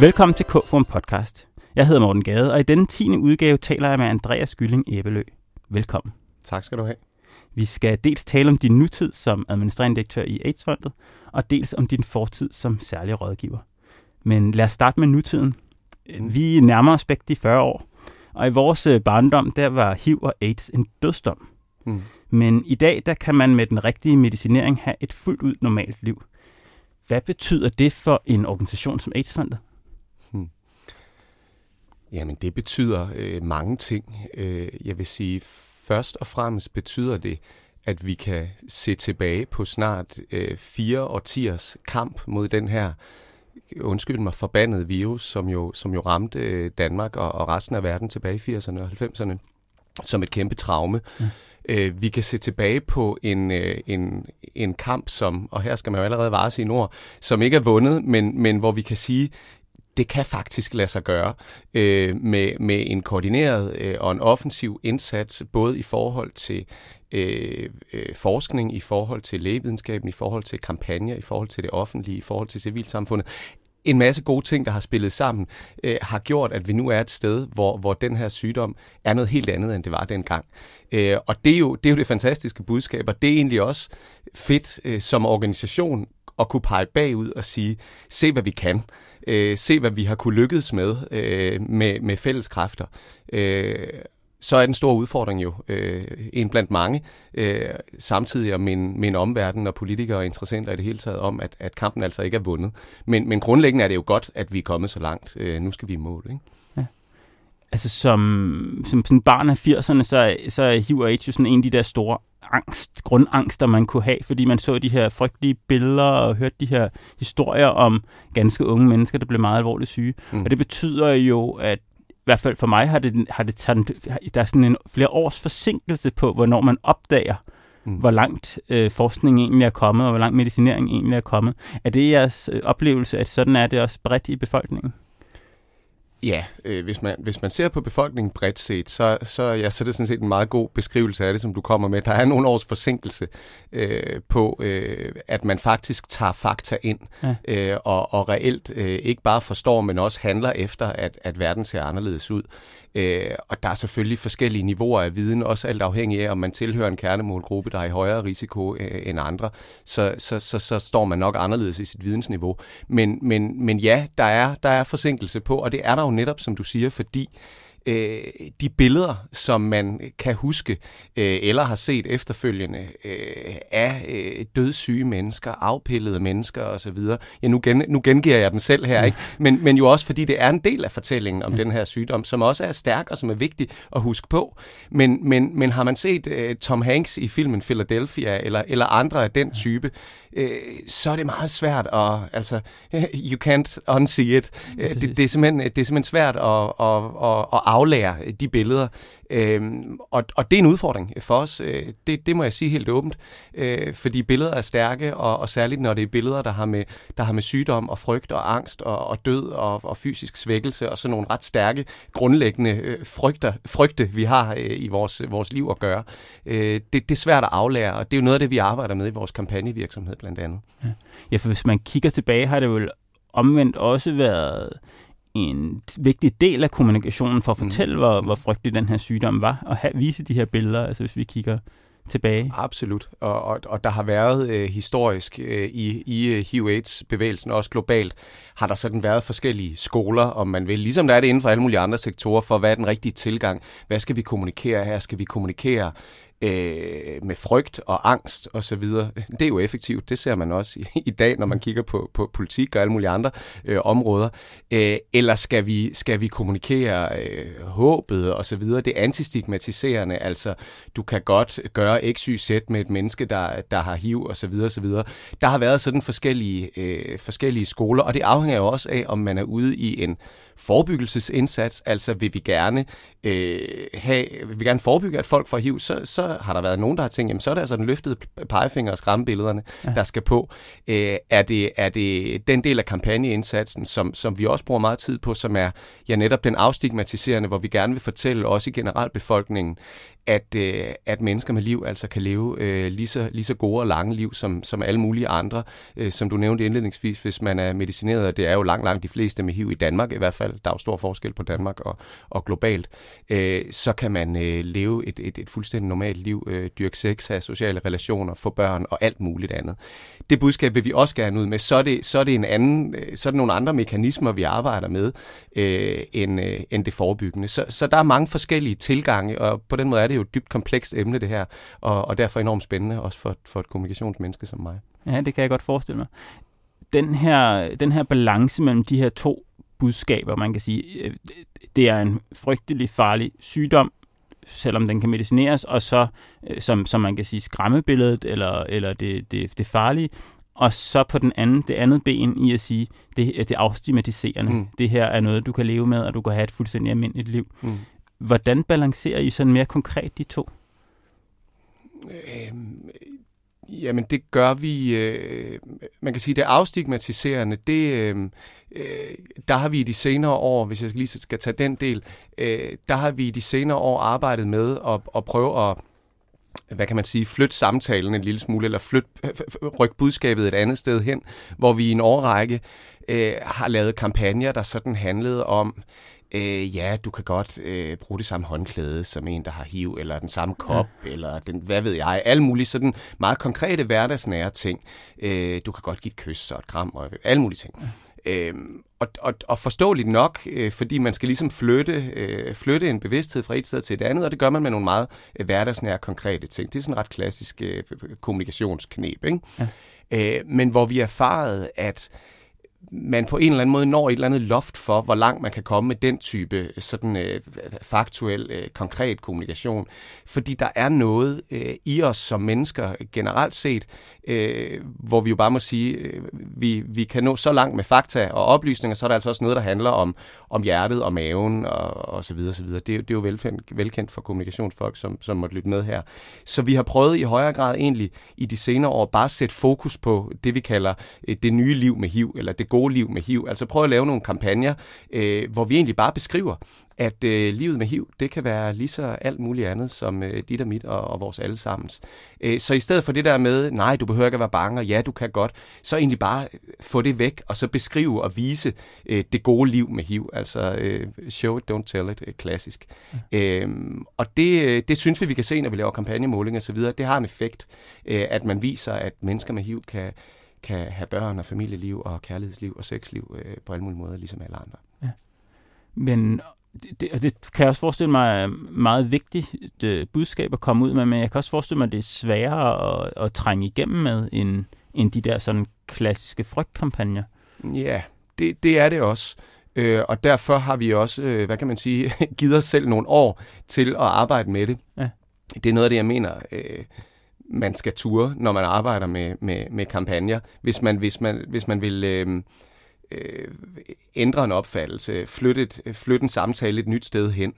Velkommen til K-Forum Podcast. Jeg hedder Morten Gade, og i denne tiende udgave taler jeg med Andreas Gylling Æbelø. Velkommen. Tak skal du have. Vi skal dels tale om din nutid som administrerende direktør i AIDS-fondet, og dels om din fortid som særlig rådgiver. Men lad os starte med nutiden. Vi nærmer os begge de 40 år, og i vores øh, barndom, der var HIV og AIDS en dødsdom. Mm. Men i dag, der kan man med den rigtige medicinering have et fuldt ud normalt liv. Hvad betyder det for en organisation som AIDS-fondet? Jamen, det betyder øh, mange ting. Øh, jeg vil sige, først og fremmest betyder det, at vi kan se tilbage på snart øh, fire årtiers kamp mod den her, undskyld mig, forbandede virus, som jo, som jo ramte øh, Danmark og, og resten af verden tilbage i 80'erne og 90'erne som et kæmpe traume. Ja. Øh, vi kan se tilbage på en, øh, en, en kamp, som, og her skal man jo allerede vare sine ord, som ikke er vundet, men, men hvor vi kan sige, det kan faktisk lade sig gøre øh, med, med en koordineret øh, og en offensiv indsats, både i forhold til øh, øh, forskning, i forhold til lægevidenskaben, i forhold til kampagner, i forhold til det offentlige, i forhold til civilsamfundet. En masse gode ting, der har spillet sammen, øh, har gjort, at vi nu er et sted, hvor, hvor den her sygdom er noget helt andet, end det var dengang. Øh, og det er, jo, det er jo det fantastiske budskab, og det er egentlig også fedt øh, som organisation at kunne pege bagud og sige, se hvad vi kan øh, se, hvad vi har kunne lykkes med øh, med, med fælles kræfter. Øh, så er den store udfordring jo øh, en blandt mange, øh, samtidig at min, min omverden og politikere og interessenter i det hele taget om, at, at kampen altså ikke er vundet. Men, men grundlæggende er det jo godt, at vi er kommet så langt. Øh, nu skal vi i mål. Ikke? Altså som, som sådan barn af 80'erne, så, så er HIV og AIDS jo sådan en af de der store angst, grundangster, man kunne have, fordi man så de her frygtelige billeder og hørte de her historier om ganske unge mennesker, der blev meget alvorligt syge. Mm. Og det betyder jo, at i hvert fald for mig har det, har det taget, der er sådan en flere års forsinkelse på, hvornår man opdager, Mm. hvor langt øh, forskning egentlig er kommet, og hvor langt medicinering egentlig er kommet. Er det jeres øh, oplevelse, at sådan er det også bredt i befolkningen? Ja, øh, hvis, man, hvis man ser på befolkningen bredt set, så, så, ja, så er det sådan set en meget god beskrivelse af det, som du kommer med. Der er nogle års forsinkelse øh, på, øh, at man faktisk tager fakta ind, Ja. øh, og, og reelt øh, ikke bare forstår, men også handler efter, at, at verden ser anderledes ud. Øh, og der er selvfølgelig forskellige niveauer af viden, også alt afhængig af, om man tilhører en kernemålgruppe, der er i højere risiko øh, end andre, så, så, så, så står man nok anderledes i sit vidensniveau. Men, men, men ja, der er, der er forsinkelse på, og det er der jo netop, som du siger, fordi øh, de billeder, som man kan huske øh, eller har set efterfølgende øh, af øh, dødssyge mennesker, afpillede mennesker osv. Ja, nu, gen, nu gengiver jeg dem selv her, ikke? Men, men jo også fordi det er en del af fortællingen om den her sygdom, som også er stærk og som er vigtig at huske på. Men, men, men har man set øh, Tom Hanks i filmen Philadelphia eller, eller andre af den type, øh, så er det meget svært at, altså, you can't unsee it. Øh, det, det, er simpelthen, det er simpelthen svært at, at, at, at aflære øh, de billeder. Øhm, og, og det er en udfordring for os. Øh, det, det må jeg sige helt åbent, øh, fordi billeder er stærke, og, og særligt når det er billeder, der har med, der har med sygdom og frygt og angst og, og død og, og fysisk svækkelse og sådan nogle ret stærke, grundlæggende øh, frygter, frygte, vi har øh, i vores, vores liv at gøre. Øh, det, det er svært at aflære, og det er jo noget af det, vi arbejder med i vores kampagnevirksomhed blandt andet. Ja, for hvis man kigger tilbage, har det vel omvendt også været en vigtig del af kommunikationen for at Mm. fortælle, hvor, Mm. hvor frygtelig den her sygdom var, og have, vise de her billeder, altså hvis vi kigger tilbage. Absolut, og, og, og der har været øh, historisk øh, i, i øh, HIV-AIDS-bevægelsen, også globalt, har der sådan været forskellige skoler, om man vil, ligesom der er det inden for alle mulige andre sektorer, for hvad er den rigtige tilgang, hvad skal vi kommunikere her, skal vi kommunikere øh, med frygt og angst og så videre. Det er jo effektivt, det ser man også i, i dag, når man kigger på, på politik og alle mulige andre øh, områder. Øh, eller skal vi, skal vi kommunikere øh, håbet og så videre, det antistigmatiserende, altså du kan godt gøre x, y, z med et menneske, der, der har HIV og så videre, og så videre. Der har været sådan forskellige, øh, forskellige skoler, og det afhænger jo også af, om man er ude i en forebyggelsesindsats, altså vil vi gerne øh, have, vil vi gerne forebygge, at folk får HIV, så, så har der været nogen, der har tænkt, jamen så er det altså den løftede pegefinger og skræmmebillederne, ja. der skal på. Øh, er, det, er det den del af kampagneindsatsen, som, som vi også bruger meget tid på, som er ja, netop den afstigmatiserende, hvor vi gerne vil fortælle også i generalbefolkningen, at, øh, at mennesker med liv altså kan leve øh, lige, så, lige så gode og lange liv som, som alle mulige andre. Øh, som du nævnte indledningsvis, hvis man er medicineret, og det er jo langt, langt de fleste med HIV i Danmark i hvert fald, der er jo stor forskel på Danmark og, og globalt, øh, så kan man øh, leve et, et, et fuldstændig normalt liv, øh, dyrke sex, have sociale relationer, få børn og alt muligt andet. Det budskab vil vi også gerne ud med. Så er det, så er det, en anden, øh, så er det nogle andre mekanismer, vi arbejder med, øh, end, øh, end det forebyggende. Så, så der er mange forskellige tilgange, og på den måde er det jo et dybt komplekst emne, det her, og, og derfor enormt spændende, også for, for et kommunikationsmenneske som mig. Ja, det kan jeg godt forestille mig. Den her, den her balance mellem de her to budskaber, man kan sige, øh, det er en frygtelig farlig sygdom, selvom den kan medicineres, og så, øh, som, som man kan sige, skræmmebilledet, eller, eller det, det, det farlige, og så på den anden, det andet ben i at sige, det, det afstigmatiserende. Mm. Det her er noget, du kan leve med, og du kan have et fuldstændig almindeligt liv. Mm. Hvordan balancerer I sådan mere konkret de to? Øhm, jamen, det gør vi... Øh, man kan sige, det afstigmatiserende, det... Øh, øh, der har vi i de senere år, hvis jeg lige skal tage den del, øh, der har vi i de senere år arbejdet med at, at prøve at hvad kan man sige, flytte samtalen en lille smule, eller flytte, rykke budskabet et andet sted hen, hvor vi i en årrække øh, har lavet kampagner, der sådan handlede om, øh, ja, du kan godt øh, bruge det samme håndklæde som en, der har HIV, eller den samme kop, ja. eller den, hvad ved jeg, alle mulige sådan meget konkrete hverdagsnære ting. Øh, du kan godt give et kys og et kram og alle mulige ting. Ja. Øhm, og, og, og forståeligt nok, øh, fordi man skal ligesom flytte, øh, flytte en bevidsthed fra et sted til et andet, og det gør man med nogle meget øh, hverdagsnære, konkrete ting. Det er sådan ret klassisk øh, kommunikationsknep. Ikke? Ja. Øh, men hvor vi erfarede, at man på en eller anden måde når et eller andet loft for, hvor langt man kan komme med den type øh, sådan øh, faktuel, øh, konkret kommunikation. Fordi der er noget øh, i os som mennesker generelt set, øh, hvor vi jo bare må sige, øh, vi, vi kan nå så langt med fakta og oplysninger, så er der altså også noget, der handler om, om hjertet og maven og, og så videre, så videre. Det, det er jo velkendt, velkendt for kommunikationsfolk, som, som måtte lytte med her. Så vi har prøvet i højere grad egentlig i de senere år bare at sætte fokus på det, vi kalder øh, det nye liv med HIV, eller det gode liv med HIV. Altså prøve at lave nogle kampagner, øh, hvor vi egentlig bare beskriver, at øh, livet med HIV, det kan være lige så alt muligt andet som øh, dit og mit og, og vores allesammens. Øh, så i stedet for det der med, nej, du behøver ikke at være bange, og ja, du kan godt, så egentlig bare få det væk, og så beskrive og vise øh, det gode liv med HIV. Altså øh, show it, don't tell it, øh, klassisk. Ja. Øh, og det, øh, det synes vi, vi kan se, når vi laver kampagnemåling og så videre. Det har en effekt, øh, at man viser, at mennesker med HIV kan, kan have børn og familieliv og kærlighedsliv og sexliv øh, på alle mulige måder, ligesom alle andre. Ja. Men det, det, det kan jeg også forestille mig er meget vigtigt det budskab at komme ud med, men jeg kan også forestille mig, at det er sværere at, at trænge igennem med, end, end de der sådan klassiske frygtkampagner. Ja, det, det er det også. Øh, og derfor har vi også, øh, hvad kan man sige, givet os selv nogle år til at arbejde med det. Ja. Det er noget af det, jeg mener, øh, man skal ture, når man arbejder med, med, med kampagner. Hvis man, hvis man, hvis man vil... Øh, øh, ændre en opfattelse, flytte, flytte en samtale et nyt sted hen,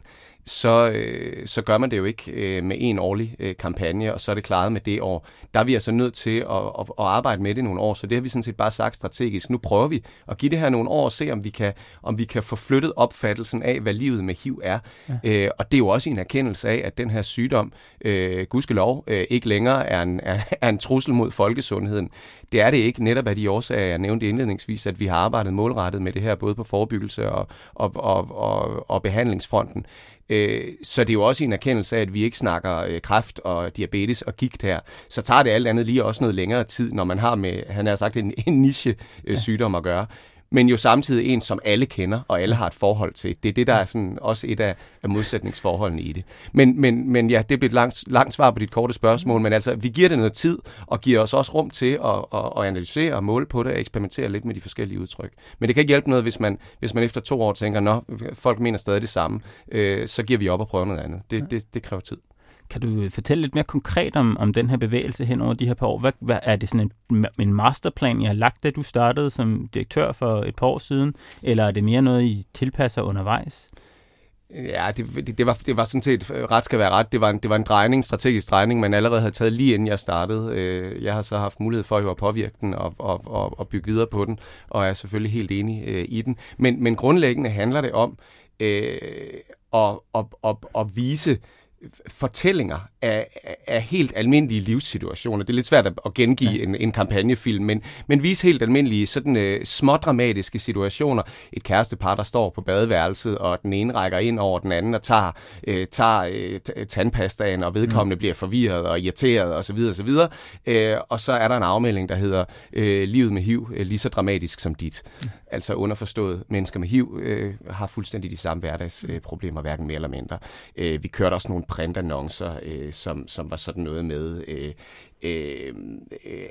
så, øh, så gør man det jo ikke øh, med en årlig øh, kampagne, og så er det klaret med det år. Der er vi altså nødt til at, at, at arbejde med det nogle år, så det har vi sådan set bare sagt strategisk. Nu prøver vi at give det her nogle år og se, om vi kan, om vi kan få flyttet opfattelsen af, hvad livet med HIV er. Ja. Øh, og det er jo også en erkendelse af, at den her sygdom, øh, gudskelov, øh, ikke længere er en, er, er en trussel mod folkesundheden. Det er det ikke, netop af de årsager, jeg nævnte indledningsvis, at vi har arbejdet målrettet med det her, både på forebyggelse og, og, og, og, og behandlingsfronten. Øh, så det er jo også en erkendelse af, at vi ikke snakker øh, kræft og diabetes og gigt her. Så tager det alt andet lige også noget længere tid, når man har med, han har sagt, en, en niche øh, sygdom at gøre men jo samtidig en, som alle kender, og alle har et forhold til. Det er det, der er sådan også et af, af modsætningsforholdene i det. Men, men, men ja, det bliver et langt, langt svar på dit korte spørgsmål, men altså, vi giver det noget tid, og giver os også rum til at, at, at analysere og måle på det, og eksperimentere lidt med de forskellige udtryk. Men det kan ikke hjælpe noget, hvis man, hvis man efter to år tænker, nå, folk mener stadig det samme, øh, så giver vi op og prøver noget andet. Det, det, det kræver tid. Kan du øh, fortælle lidt mere konkret om, om den her bevægelse hen over de her par år? Hvad, hvad, er det sådan en, en masterplan, jeg har lagt, da du startede som direktør for et par år siden? Eller er det mere noget, I tilpasser undervejs? Ja, det, det, det, var, det var sådan set, øh, ret skal være ret, det var en, det var en drejning, strategisk drejning, man allerede havde taget lige inden jeg startede. Øh, jeg har så haft mulighed for at påvirke den og, og, og, og bygge videre på den, og er selvfølgelig helt enig i den. Men, men grundlæggende handler det om øh, at, at, at, at vise fortællinger af, af helt almindelige livssituationer. Det er lidt svært at gengive ja. en, en kampagnefilm, men, men vise helt almindelige, sådan uh, smådramatiske situationer. Et kærestepar, der står på badeværelset, og den ene rækker ind over den anden og tager, uh, tager uh, tandpastaen, og vedkommende mm. bliver forvirret og irriteret osv. osv. Uh, og så er der en afmelding, der hedder uh, Livet med HIV, uh, lige så dramatisk som dit. Mm. Altså underforstået, mennesker med HIV uh, har fuldstændig de samme hverdagsproblemer, uh, hverken mere eller mindre. Uh, vi kørte også nogle printannoncer, øh, som, som var sådan noget med, øh, øh,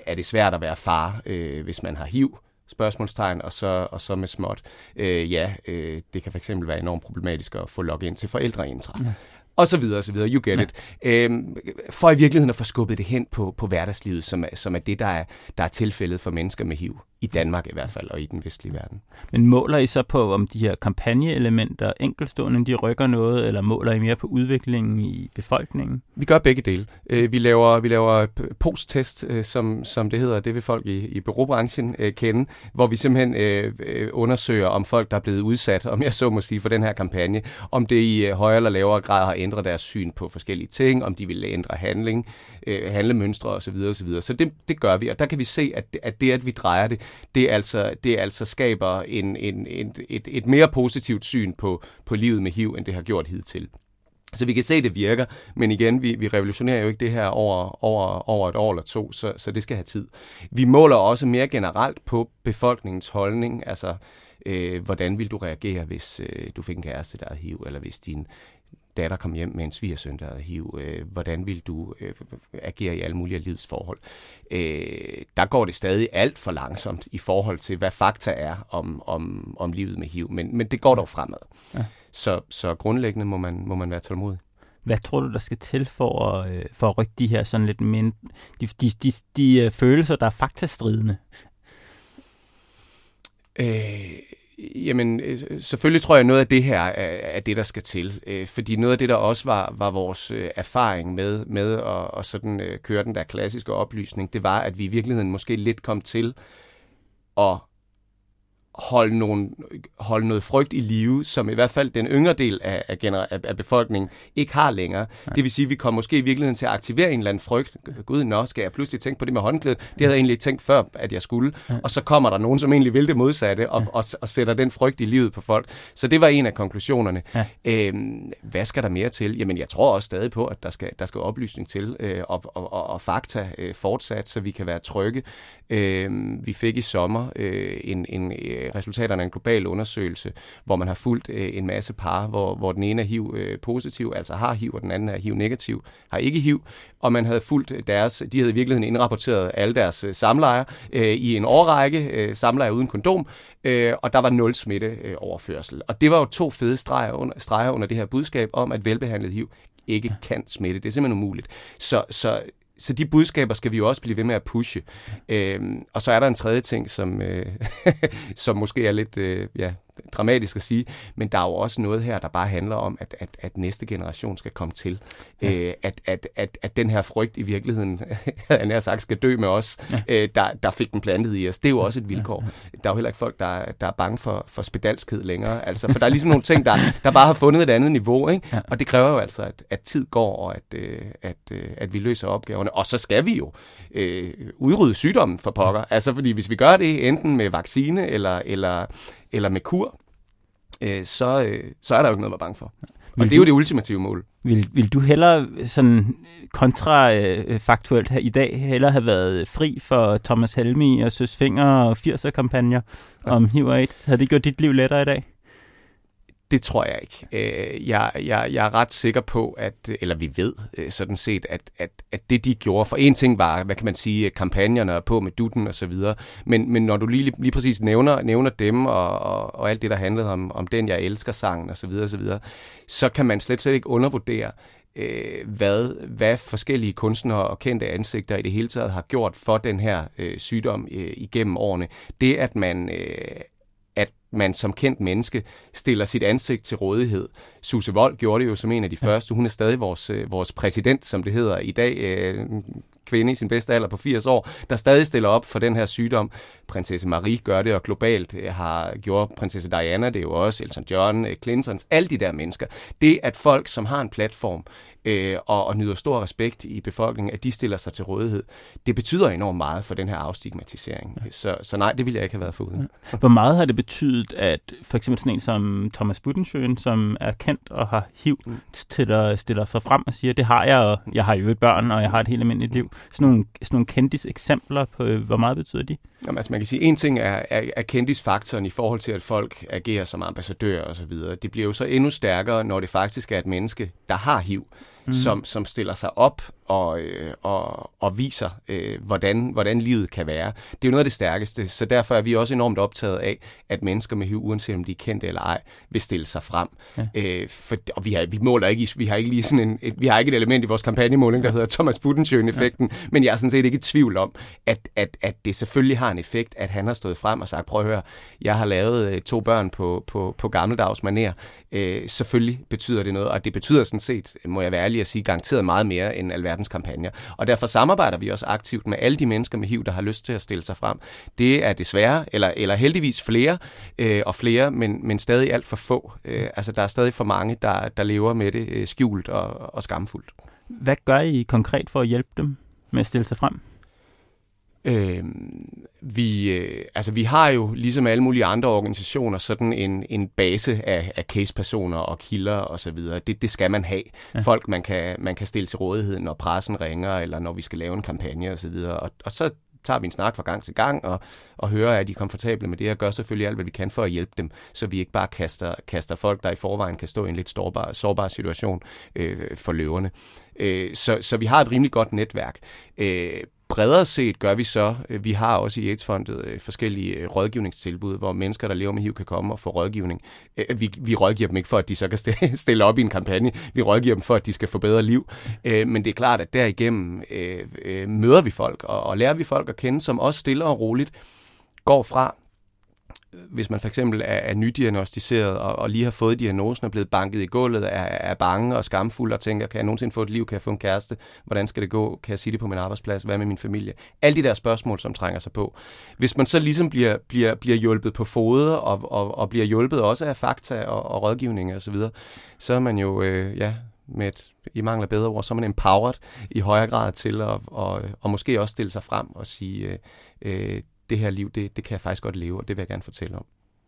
er det svært at være far, øh, hvis man har HIV? spørgsmålstegn, og så, og så med småt. Øh, ja, øh, det kan fx være enormt problematisk at få login til forældreintra. Ja og så videre, og så videre. You get ja. it. Øhm, for i virkeligheden at få skubbet det hen på, på hverdagslivet, som er, som er det, der er, der er tilfældet for mennesker med HIV. I Danmark i hvert fald, og i den vestlige verden. Men måler I så på, om de her kampagneelementer enkeltstående, de rykker noget, eller måler I mere på udviklingen i befolkningen? Vi gør begge dele. Øh, vi laver, vi laver post-test, øh, som, som det hedder. Det vil folk i, i bureaubranchen øh, kende, hvor vi simpelthen undersøger, om folk, der er blevet udsat, om jeg så må sige, for den her kampagne, om det i højere eller lavere grad har ændret deres syn på forskellige ting, om de vil ændre handling, handlemønstre osv. osv. Så det, det gør vi, og der kan vi se, at det, at det, at vi drejer det, det altså, det altså skaber en, en, en, et, et mere positivt syn på, på livet med HIV, end det har gjort hidtil. Så vi kan se, at det virker, men igen, vi, vi revolutionerer jo ikke det her over, over, over et år eller to, så, så det skal have tid. Vi måler også mere generelt på befolkningens holdning, altså øh, hvordan vil du reagere, hvis øh, du fik en kæreste, der er HIV, eller hvis din datter kom hjem med en svigersøn, der havde HIV, øh, hvordan vil du øh, agere i alle mulige livsforhold? Øh, der går det stadig alt for langsomt i forhold til, hvad fakta er om, om, om livet med HIV, men, men det går dog fremad. Ja. Så, så grundlæggende må man, må man være tålmodig. Hvad tror du, der skal til for at, øh, for at rykke de her sådan lidt mind, de, de, de, de øh, følelser, der er faktastridende? Øh, Jamen, øh, selvfølgelig tror jeg, at noget af det her er, det, der skal til. Øh, fordi noget af det, der også var, var vores øh, erfaring med, med at, at sådan, køre den der klassiske oplysning, det var, at vi i virkeligheden måske lidt kom til at holde, nogle, holde noget frygt i live, som i hvert fald den yngre del af, af, gener- af befolkningen ikke har længere. Nej. Det vil sige, at vi kommer måske i virkeligheden til at aktivere en eller anden frygt. Gud, nå, skal jeg pludselig tænke på det med håndklædet? Det havde jeg egentlig tænkt før, at jeg skulle. Ja. Og så kommer der nogen, som egentlig vil det modsatte, og, ja. og, og sætter den frygt i livet på folk. Så det var en af konklusionerne. Ja. Øhm, hvad skal der mere til? Jamen, jeg tror også stadig på, at der skal, der skal oplysning til, øh, og, og, og, og fakta øh, fortsat, så vi kan være trygge. Øh, vi fik i sommer øh, en, en øh, Øh, resultaterne af en global undersøgelse, hvor man har fulgt øh, en masse par, hvor, hvor den ene er HIV-positiv, øh, altså har HIV, og den anden er HIV-negativ, har ikke HIV, og man havde fulgt deres, de havde i virkeligheden indrapporteret alle deres øh, samlejer øh, i en årrække, øh, samlejer uden kondom, øh, og der var nul smitte øh, overførsel. Og det var jo to fede streger under, streger under det her budskab om, at velbehandlet HIV ikke kan smitte. Det er simpelthen umuligt. Så, så så de budskaber skal vi jo også blive ved med at pushe. Øhm, og så er der en tredje ting, som, øh, som måske er lidt øh, ja, dramatisk at sige, men der er jo også noget her, der bare handler om, at, at, at næste generation skal komme til. Ja. Øh, at, at, at, at den her frygt i virkeligheden, han har sagt, skal dø med os, ja. øh, der, der fik den plantet i os. Det er jo også et vilkår. Ja. Der er jo heller ikke folk, der, der er bange for, for spedalskhed længere. Altså, for der er ligesom nogle ting, der, der bare har fundet et andet niveau. Ikke? Ja. Og det kræver jo altså, at, at tid går, og at, øh, at, øh, at vi løser opgaverne. Og så skal vi jo øh, udrydde sygdommen for pokker. Altså, fordi hvis vi gør det enten med vaccine eller, eller, eller med kur, øh, så, øh, så er der jo ikke noget at være bange for. Og vil det er jo det ultimative mål. Vil, vil du hellere sådan kontrafaktuelt her i dag hellere have været fri for Thomas Helmi og Søs Finger og 80'er-kampagner ja. om HIV og AIDS? Havde det gjort dit liv lettere i dag? Det tror jeg ikke. Øh, jeg, jeg, jeg er ret sikker på, at, eller vi ved øh, sådan set, at, at, at det de gjorde, for en ting var, hvad kan man sige, kampagnerne på med dutten og så videre, men, men når du lige, lige præcis nævner, nævner dem og, og, og alt det, der handlede om, om den, jeg elsker sangen og så videre, og så videre, så kan man slet, slet ikke undervurdere, øh, hvad, hvad forskellige kunstnere og kendte ansigter i det hele taget har gjort for den her øh, sygdom øh, igennem årene. Det, at man øh, man som kendt menneske stiller sit ansigt til rådighed. Susse Vold gjorde det jo som en af de første. Hun er stadig vores, øh, vores præsident, som det hedder i dag. Kvinde i sin bedste alder på 80 år, der stadig stiller op for den her sygdom. Prinsesse Marie gør det, og globalt øh, har gjort prinsesse Diana det er jo også, Elton John, øh, Clintons, alle de der mennesker. Det, at folk, som har en platform øh, og, og nyder stor respekt i befolkningen, at de stiller sig til rådighed, det betyder enormt meget for den her afstigmatisering. Ja. Så, så nej, det ville jeg ikke have været foruden. Ja. Hvor meget har det betydet, at for eksempel sådan en som Thomas Budensjøen, som er kendt og har HIV, mm. stiller, stiller sig frem og siger, det har jeg, og jeg har jo et børn, og jeg har et helt almindeligt liv. Sådan nogle, sådan nogle kendis eksempler på, øh, hvor meget betyder de? Jamen, altså man kan sige, en ting er, er, er kendisfaktoren i forhold til, at folk agerer som ambassadører osv. Det bliver jo så endnu stærkere, når det faktisk er et menneske, der har HIV, mm. som, som stiller sig op og, øh, og, og viser, øh, hvordan, hvordan livet kan være. Det er jo noget af det stærkeste, så derfor er vi også enormt optaget af, at mennesker med HIV, uanset om de er kendte eller ej, vil stille sig frem. Ja. Øh, for, og vi, har, vi måler ikke, vi har ikke lige sådan en, et, vi har ikke et element i vores kampagnemåling, der hedder Thomas Budensjøen-effekten, ja. men jeg er sådan set ikke i tvivl om, at, at, at det selvfølgelig har en effekt, at han har stået frem og sagt, prøv at høre, jeg har lavet øh, to børn på, på, på gammeldags maner. Øh, selvfølgelig betyder det noget, og det betyder sådan set, må jeg være ærlig at sige, garanteret meget mere end alverdens kampagner. Og derfor samarbejder vi også aktivt med alle de mennesker med HIV, der har lyst til at stille sig frem. Det er desværre, eller, eller heldigvis flere øh, og flere, men, men stadig alt for få. Øh, altså der er stadig for mange, der, der lever med det øh, skjult og, og skamfuldt. Hvad gør I konkret for at hjælpe dem med at stille sig frem? Øh, vi, øh, altså vi har jo, ligesom alle mulige andre organisationer, sådan en, en base af, af casepersoner og kilder og så videre. Det, det skal man have. Ja. Folk, man kan, man kan stille til rådighed, når pressen ringer, eller når vi skal lave en kampagne og så videre. Og, og så tager vi en snak fra gang til gang og, og hører, at de er komfortable med det, og gør selvfølgelig alt, hvad vi kan for at hjælpe dem, så vi ikke bare kaster, kaster folk, der i forvejen kan stå i en lidt sårbar, sårbar situation øh, for løverne. Øh, så, så vi har et rimelig godt netværk. Øh, bredere set gør vi så, øh, vi har også i AIDS-fondet øh, forskellige øh, rådgivningstilbud, hvor mennesker, der lever med HIV, kan komme og få rådgivning. Vi, vi rådgiver dem ikke for, at de så kan stille op i en kampagne. Vi rådgiver dem for, at de skal få bedre liv. Men det er klart, at derigennem møder vi folk, og lærer vi folk at kende, som også stille og roligt går fra hvis man for eksempel er, er nydiagnostiseret og, og lige har fået diagnosen og blevet banket i gulvet, er, er bange og skamfuld og tænker, kan jeg nogensinde få et liv, kan jeg få en kæreste, hvordan skal det gå, kan jeg sige det på min arbejdsplads, hvad med min familie? Alle de der spørgsmål, som trænger sig på. Hvis man så ligesom bliver, bliver, bliver hjulpet på fode og, og, og bliver hjulpet også af fakta og, og rådgivning og så videre, så er man jo, øh, ja, med et, i mangler bedre ord, så er man empowered i højere grad til at og, og måske også stille sig frem og sige, øh, øh, det her liv, det, det kan jeg faktisk godt leve, og det vil jeg gerne fortælle om.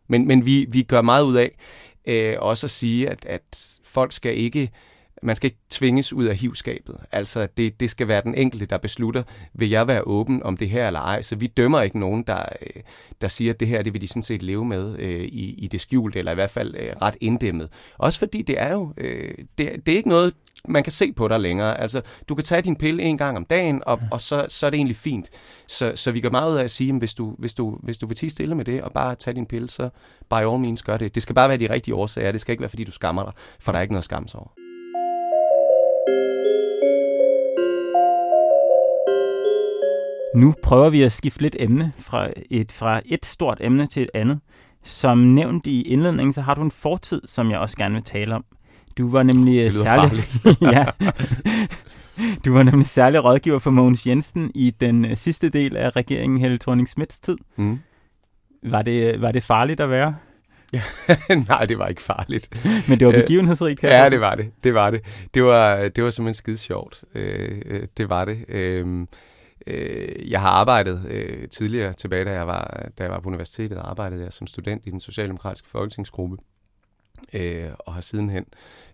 Men, men vi, vi gør meget ud af øh, også at sige, at, at folk skal ikke, man skal ikke tvinges ud af hivskabet. Altså, det, det skal være den enkelte, der beslutter, vil jeg være åben om det her eller ej. Så vi dømmer ikke nogen, der, øh, der siger, at det her, det vil de sådan set leve med øh, i, i det skjulte, eller i hvert fald øh, ret inddæmmet. Også fordi det er jo, øh, det, det er ikke noget, man kan se på dig længere. Altså, du kan tage din pille en gang om dagen, og, og så, så er det egentlig fint. Så, så vi går meget ud af at sige, at hvis du, hvis, du, hvis du vil tige stille med det, og bare tage din pille, så by all means gør det. Det skal bare være de rigtige årsager. Det skal ikke være, fordi du skammer dig, for der er ikke noget skams over. Nu prøver vi at skifte lidt emne fra et, fra et stort emne til et andet. Som nævnt i indledningen, så har du en fortid, som jeg også gerne vil tale om. Du var nemlig det særlig... ja. Du var nemlig særlig rådgiver for Mogens Jensen i den øh, sidste del af regeringen Helle thorning Smiths tid. Mm. Var, det, var det farligt at være? Nej, det var ikke farligt. Men det var øh, begivenhedsrigt, kan Ja, det var det. Det var det. Det var, det var simpelthen skide sjovt. Øh, det var det. Øh, Øh, jeg har arbejdet øh, tidligere tilbage, da jeg, var, da jeg var på universitetet, arbejdede jeg som student i den socialdemokratiske folketingsgruppe øh, og har sidenhen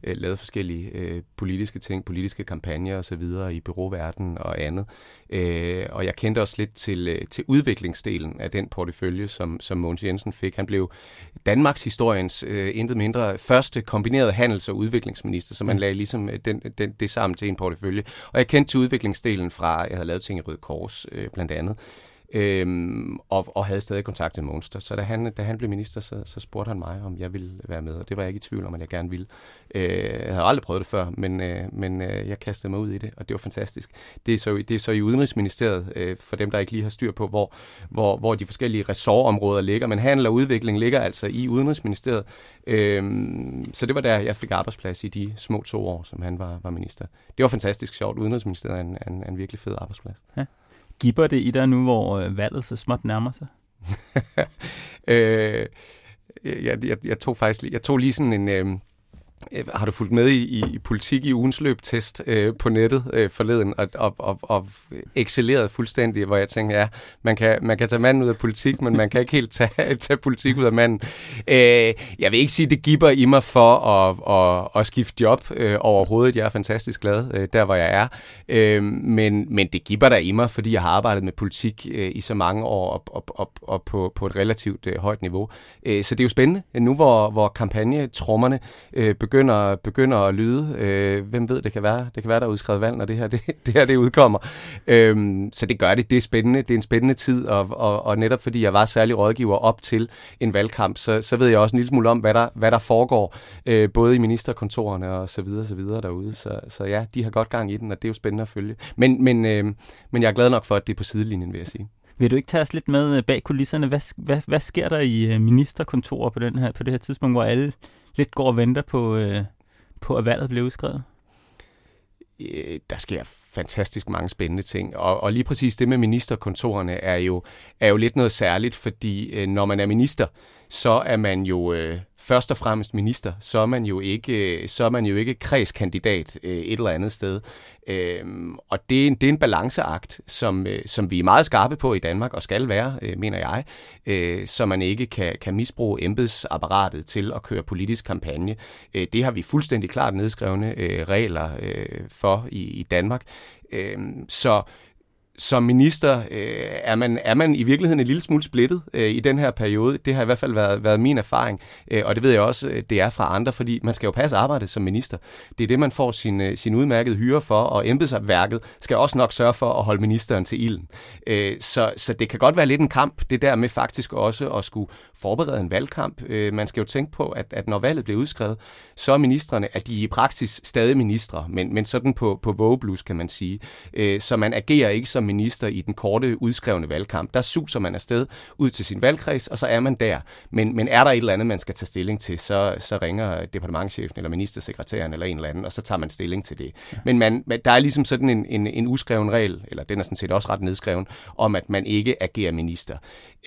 øh, lavet forskellige øh, politiske ting, politiske kampagner osv. i byråverden og andet. Øh, og jeg kendte også lidt til, øh, til udviklingsdelen af den portefølje, som, som Mogens Jensen fik. Han blev Danmarks historiens øh, intet mindre første kombinerede handels- og udviklingsminister, så man mm. lagde ligesom øh, den, den, det sammen til en portefølje. Og jeg kendte til udviklingsdelen fra, jeg havde lavet ting i Røde Kors øh, blandt andet øhm, og, og havde stadig kontakt til Monster. Så da han, da han blev minister, så, så spurgte han mig, om jeg ville være med, og det var jeg ikke i tvivl om, at jeg gerne ville. Øh, jeg havde aldrig prøvet det før, men, øh, men øh, jeg kastede mig ud i det, og det var fantastisk. Det er så, det er så i Udenrigsministeriet, øh, for dem, der ikke lige har styr på, hvor, hvor, hvor de forskellige ressortområder ligger, men handel og udvikling ligger altså i Udenrigsministeriet. Øh, så det var der, jeg fik arbejdsplads i de små to år, som han var, var minister. Det var fantastisk sjovt. Udenrigsministeriet er en, en, en virkelig fed arbejdsplads. Ja skipper det i dig nu, hvor øh, valget så småt nærmer sig? øh, jeg, jeg, jeg tog faktisk jeg tog lige sådan en... Øh, Øh, har du fulgt med i, i politik i ugens løb test øh, på nettet øh, forleden og, og, og, og excelleret fuldstændig, hvor jeg tænker, ja, man kan, man kan tage manden ud af politik, men man kan ikke helt tage, tage politik ud af manden. Øh, jeg vil ikke sige, det giver i mig for at, at, at skifte job øh, overhovedet. Jeg er fantastisk glad øh, der, hvor jeg er. Øh, men, men det giver der i mig, fordi jeg har arbejdet med politik øh, i så mange år og, og, og, og på, på et relativt øh, højt niveau. Øh, så det er jo spændende, nu hvor, hvor kampagnetrommerne øh, begynder, begynder at lyde. Øh, hvem ved, det kan være, det kan være der er udskrevet valg, når det her, det, det her det udkommer. Øh, så det gør det. Det er spændende. Det er en spændende tid, og, og, og netop fordi jeg var særlig rådgiver op til en valgkamp, så, så ved jeg også en lille smule om, hvad der, hvad der foregår, øh, både i ministerkontorerne og så videre, så videre derude. Så, så ja, de har godt gang i den, og det er jo spændende at følge. Men, men, øh, men jeg er glad nok for, at det er på sidelinjen, vil jeg sige. Vil du ikke tage os lidt med øh, bag kulisserne? Hvad, hvad, hvad sker der i øh, ministerkontorer på, den her, på det her tidspunkt, hvor alle lidt går og venter på, øh, på at valget bliver udskrevet? Øh, der sker fantastisk mange spændende ting. Og, og lige præcis det med ministerkontorerne er jo, er jo lidt noget særligt, fordi øh, når man er minister, så er man jo øh, først og fremmest minister, så er man jo ikke, så er man jo ikke kredskandidat øh, et eller andet sted. Øhm, og det er, en, det er en balanceakt, som, øh, som vi er meget skarpe på i Danmark, og skal være, øh, mener jeg, så man ikke kan, kan misbruge embedsapparatet til at køre politisk kampagne. Det har vi fuldstændig klart nedskrevne regler for i, i Danmark. Øhm, så som minister øh, er, man, er man i virkeligheden en lille smule splittet øh, i den her periode. Det har i hvert fald været, været min erfaring, øh, og det ved jeg også, øh, det er fra andre, fordi man skal jo passe arbejde som minister. Det er det, man får sin, øh, sin udmærkede hyre for, og embedsværket skal også nok sørge for at holde ministeren til ilden. Øh, så, så det kan godt være lidt en kamp, det der med faktisk også at skulle forberede en valgkamp. Øh, man skal jo tænke på, at, at når valget bliver udskrevet, så er ministerne, at de i praksis stadig ministre, men, men sådan på, på vågeblus, kan man sige. Øh, så man agerer ikke som minister i den korte udskrevne valgkamp. Der suser man afsted ud til sin valgkreds, og så er man der. Men, men er der et eller andet, man skal tage stilling til, så, så ringer departementchefen eller ministersekretæren eller en eller anden, og så tager man stilling til det. Men man, der er ligesom sådan en, en, en uskreven regel, eller den er sådan set også ret nedskreven, om at man ikke agerer minister.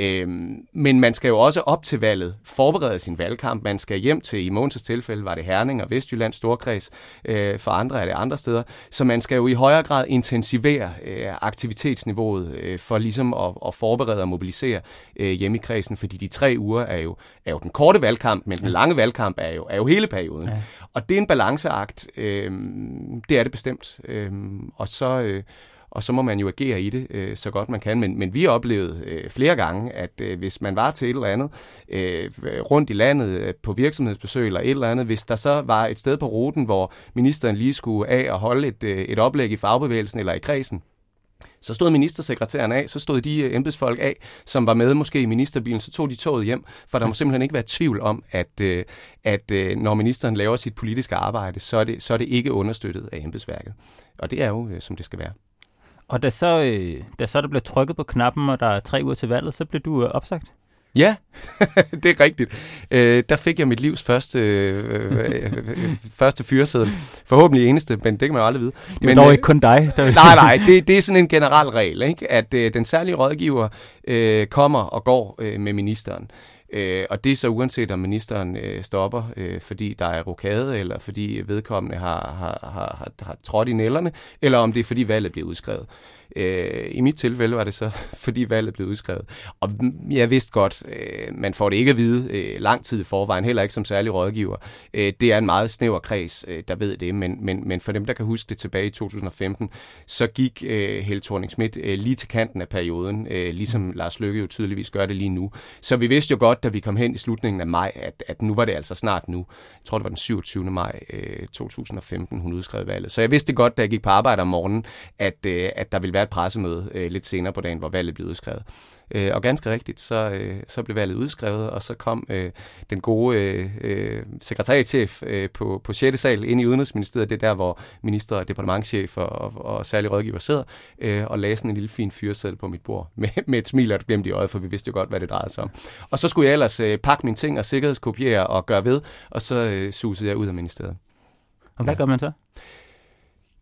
Øhm, men man skal jo også op til valget forberede sin valgkamp. Man skal hjem til, i Måneds tilfælde var det Herning og Vestjylland Storkreds, øh, for andre er det andre steder. Så man skal jo i højere grad intensivere øh, aktivitetsniveauet øh, for ligesom at, at forberede og mobilisere øh, hjemme i kredsen, fordi de tre uger er jo, er jo den korte valgkamp, men den lange valgkamp er jo, er jo hele perioden. Ja. Og det er en balanceakt, øh, det er det bestemt. Øh, og så... Øh, og så må man jo agere i det øh, så godt man kan. Men, men vi har oplevet øh, flere gange, at øh, hvis man var til et eller andet øh, rundt i landet øh, på virksomhedsbesøg eller et eller andet, hvis der så var et sted på ruten, hvor ministeren lige skulle af og holde et, øh, et oplæg i fagbevægelsen eller i kredsen, så stod ministersekretæren af, så stod de øh, embedsfolk af, som var med måske i ministerbilen, så tog de toget hjem, for der må simpelthen ikke være tvivl om, at, øh, at øh, når ministeren laver sit politiske arbejde, så er, det, så er det ikke understøttet af embedsværket. Og det er jo, som det skal være. Og da så, da så der blev trykket på knappen, og der er tre uger til valget, så blev du opsagt? Ja, det er rigtigt. Øh, der fik jeg mit livs første, øh, øh, første fyrsædel. Forhåbentlig eneste, men det kan man jo aldrig vide. Det er men, dog ikke kun dig. Der... nej, nej, det, det er sådan en generel regel, ikke? at øh, den særlige rådgiver øh, kommer og går øh, med ministeren. Øh, og det er så uanset om ministeren øh, stopper, øh, fordi der er rokade, eller fordi vedkommende har, har, har, har, har trådt i nælderne, eller om det er fordi valget bliver udskrevet. Øh, I mit tilfælde var det så, fordi valget blev udskrevet. Og jeg vidste godt, øh, man får det ikke at vide øh, lang tid i forvejen, heller ikke som særlig rådgiver. Øh, det er en meget snæver kreds, øh, der ved det, men, men, men for dem, der kan huske det tilbage i 2015, så gik øh, Helle thorning øh, lige til kanten af perioden, øh, ligesom mm. Lars Løkke jo tydeligvis gør det lige nu. Så vi vidste jo godt, da vi kom hen i slutningen af maj, at, at nu var det altså snart nu. Jeg tror, det var den 27. maj øh, 2015, hun udskrev valget. Så jeg vidste godt, da jeg gik på arbejde om morgenen, at, øh, at der ville være et pressemøde øh, lidt senere på dagen, hvor valget blev udskrevet. Øh, og ganske rigtigt, så, øh, så blev valget udskrevet, og så kom øh, den gode øh, øh sekretariatchef øh, på, på 6. sal ind i Udenrigsministeriet, det er der, hvor minister og departementchef og, og, og særlig rådgiver sidder, øh, og lagde sådan en lille fin fyrsædel på mit bord med, med et smil og et glemt i øjet, for vi vidste jo godt, hvad det drejede sig om. Og så skulle jeg ellers øh, pakke mine ting og sikkerhedskopiere og gøre ved, og så øh, susede jeg ud af ministeriet. Og hvad ja. gør man så?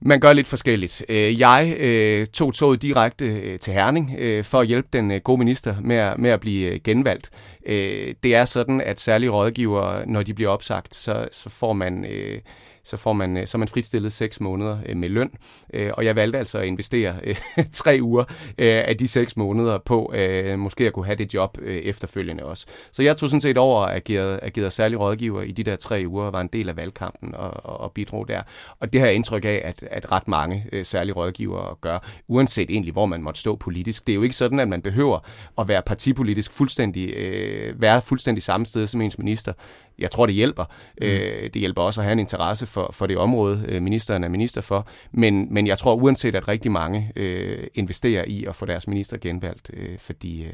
Man gør lidt forskelligt. Øh, jeg øh, tog toget direkte øh, til Herning øh, for at hjælpe den øh, gode minister med at, med at blive øh, genvalgt. Øh, det er sådan, at særlige rådgivere, når de bliver opsagt, så, så får man... Øh, så, får man, øh, så er man fritstillet seks måneder øh, med løn. Øh, og jeg valgte altså at investere tre uger af de seks måneder på måske at kunne have det job efterfølgende også. Så jeg tog sådan set over at agerede, agerede særlig rådgiver i de der tre uger, var en del af valgkampen og, og bidrog der. Og det har jeg indtryk af, at, at ret mange særlige rådgivere gør, uanset egentlig, hvor man måtte stå politisk. Det er jo ikke sådan, at man behøver at være partipolitisk fuldstændig, øh, være fuldstændig samme sted som ens minister jeg tror, det hjælper. Mm. Øh, det hjælper også at have en interesse for, for det område, øh, ministeren er minister for. Men, men jeg tror uanset, at rigtig mange øh, investerer i at få deres minister genvalgt, øh, fordi øh,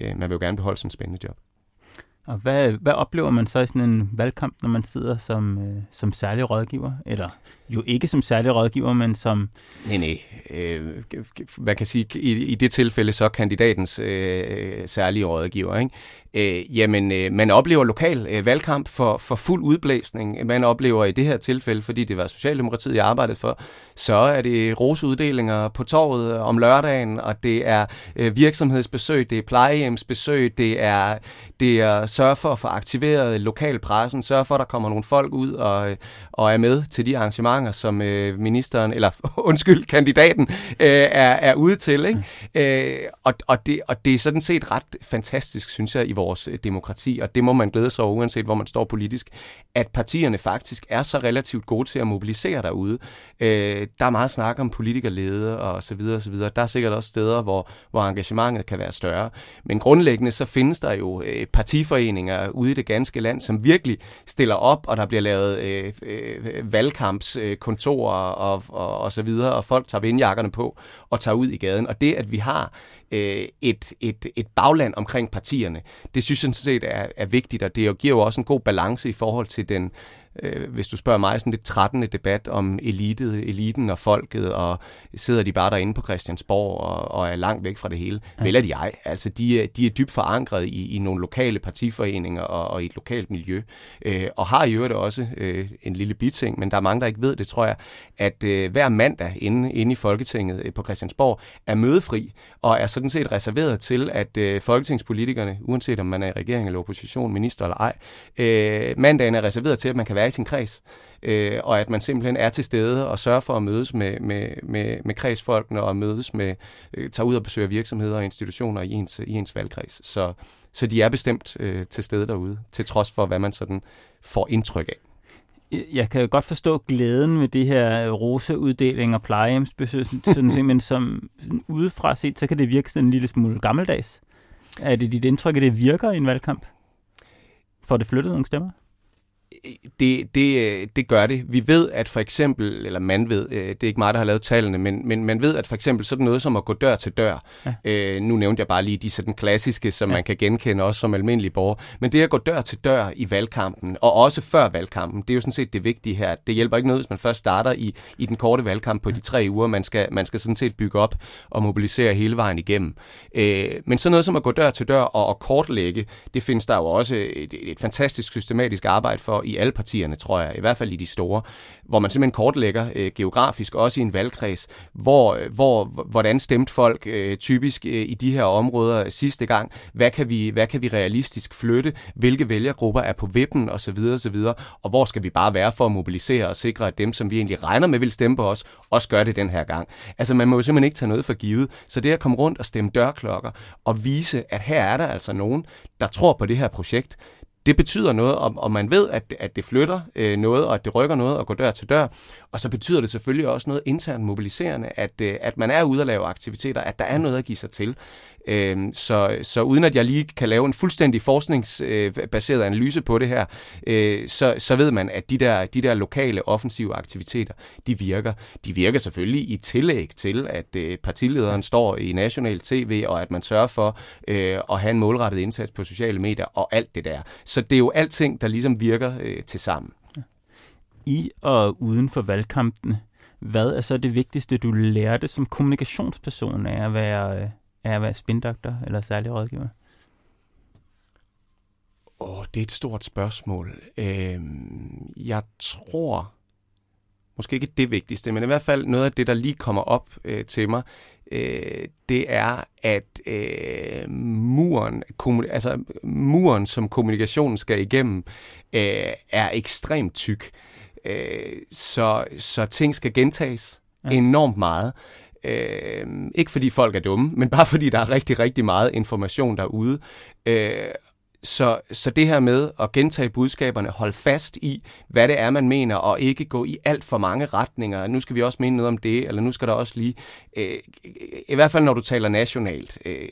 øh man vil jo gerne beholde sådan en spændende job. Og hvad, hvad oplever man så i sådan en valgkamp, når man sidder som, øh, som særlig rådgiver? Eller jo ikke som særlig rådgiver, men som... Nej, nej. Øh, man kan sige, i, i det tilfælde så kandidatens øh, særlige rådgiver. Ikke? Øh, jamen, øh, man oplever lokal øh, valgkamp for, for fuld udblæsning. Man oplever i det her tilfælde, fordi det var Socialdemokratiet, jeg arbejdede for, så er det roseuddelinger på torvet om lørdagen, og det er øh, virksomhedsbesøg, det er plejehjemsbesøg, det er, det er sørge for at få aktiveret lokalpressen, sørge for, at der kommer nogle folk ud og, og er med til de arrangementer, som øh, ministeren, eller undskyld, kandidaten øh, er, er ude til. Ikke? Mm. Øh, og, og, det, og det er sådan set ret fantastisk, synes jeg, i vores vores øh, demokrati, og det må man glæde sig over, uanset hvor man står politisk, at partierne faktisk er så relativt gode til at mobilisere derude. Øh, der er meget snak om politikerlede og så videre og så videre. Der er sikkert også steder, hvor, hvor engagementet kan være større. Men grundlæggende så findes der jo øh, partiforeninger ude i det ganske land, som virkelig stiller op, og der bliver lavet øh, øh, valgkampskontorer og, og, og så videre, og folk tager vindjakkerne på og tager ud i gaden. Og det, at vi har øh, et, et, et bagland omkring partierne. Det synes jeg sådan set er, er vigtigt, og det giver jo også en god balance i forhold til den, øh, hvis du spørger mig, sådan lidt trættende debat om elite, eliten og folket, og sidder de bare derinde på Christiansborg og, og er langt væk fra det hele. Ja. Vel er de ej. Altså, de er, de er dybt forankret i, i nogle lokale partiforeninger og, og i et lokalt miljø, øh, og har i øvrigt også øh, en lille biting, men der er mange, der ikke ved det, tror jeg, at øh, hver mandag inde, inde i Folketinget øh, på Christiansborg er mødefri, og er sådan set reserveret til, at øh, folketingspolitikerne, uanset om man er i regering eller opposition, minister eller ej, øh, mandagen er reserveret til, at man kan være i sin kreds, øh, og at man simpelthen er til stede og sørger for at mødes med, med, med, med kredsfolkene og mødes med, øh, tager ud og besøger virksomheder og institutioner i ens, i ens valgkreds. Så, så de er bestemt øh, til stede derude, til trods for, hvad man sådan får indtryk af. Jeg kan jo godt forstå glæden med det her roseuddeling og plejehjemsbesøg, sådan, men som udefra set, så kan det virke sådan en lille smule gammeldags. Er det dit indtryk, at det virker i en valgkamp? Får det flyttet nogle stemmer? Det, det, det gør det. Vi ved, at for eksempel, eller man ved, øh, det er ikke mig, der har lavet tallene, men, men man ved, at for eksempel sådan noget som at gå dør til dør, ja. øh, nu nævnte jeg bare lige de sådan klassiske, som ja. man kan genkende også som almindelig borger, men det at gå dør til dør i valgkampen, og også før valgkampen, det er jo sådan set det vigtige her. Det hjælper ikke noget, hvis man først starter i, i den korte valgkamp på de tre uger. Man skal, man skal sådan set bygge op og mobilisere hele vejen igennem. Øh, men sådan noget som at gå dør til dør og, og kortlægge, det findes der jo også et, et fantastisk systematisk arbejde for i alle partierne, tror jeg, i hvert fald i de store, hvor man simpelthen kortlægger øh, geografisk, også i en valgkreds, hvor, øh, hvor, hvordan stemte folk øh, typisk øh, i de her områder sidste gang, hvad kan, vi, hvad kan vi realistisk flytte, hvilke vælgergrupper er på vippen osv. osv., og hvor skal vi bare være for at mobilisere og sikre, at dem, som vi egentlig regner med vil stemme på os, også gør det den her gang. Altså man må jo simpelthen ikke tage noget for givet, så det at komme rundt og stemme dørklokker og vise, at her er der altså nogen, der tror på det her projekt, det betyder noget, og, og man ved, at, at det flytter øh, noget, og at det rykker noget og går dør til dør. Og så betyder det selvfølgelig også noget internt mobiliserende, at, øh, at man er ude at lave aktiviteter, at der er noget at give sig til. Øh, så, så uden at jeg lige kan lave en fuldstændig forskningsbaseret øh, analyse på det her, øh, så, så ved man, at de der, de der lokale offensive aktiviteter, de virker. De virker selvfølgelig i tillæg til, at øh, partilederen står i national tv, og at man sørger for øh, at have en målrettet indsats på sociale medier og alt det der. Så det er jo alting, der ligesom virker øh, til sammen. I og uden for valgkampene, hvad er så det vigtigste, du lærte som kommunikationsperson af at være, øh, af at være spindoktor eller særlig rådgiver? Åh, oh, det er et stort spørgsmål. Øh, jeg tror, måske ikke det vigtigste, men i hvert fald noget af det, der lige kommer op øh, til mig, øh, det er, at øh, muren, altså muren, som kommunikationen skal igennem, øh, er ekstremt tyk. Øh, så, så ting skal gentages ja. enormt meget. Øh, ikke fordi folk er dumme, men bare fordi der er rigtig, rigtig meget information derude. Øh, så, så det her med at gentage budskaberne, holde fast i, hvad det er, man mener, og ikke gå i alt for mange retninger. Nu skal vi også mene noget om det, eller nu skal der også lige... Øh, I hvert fald, når du taler nationalt. Øh,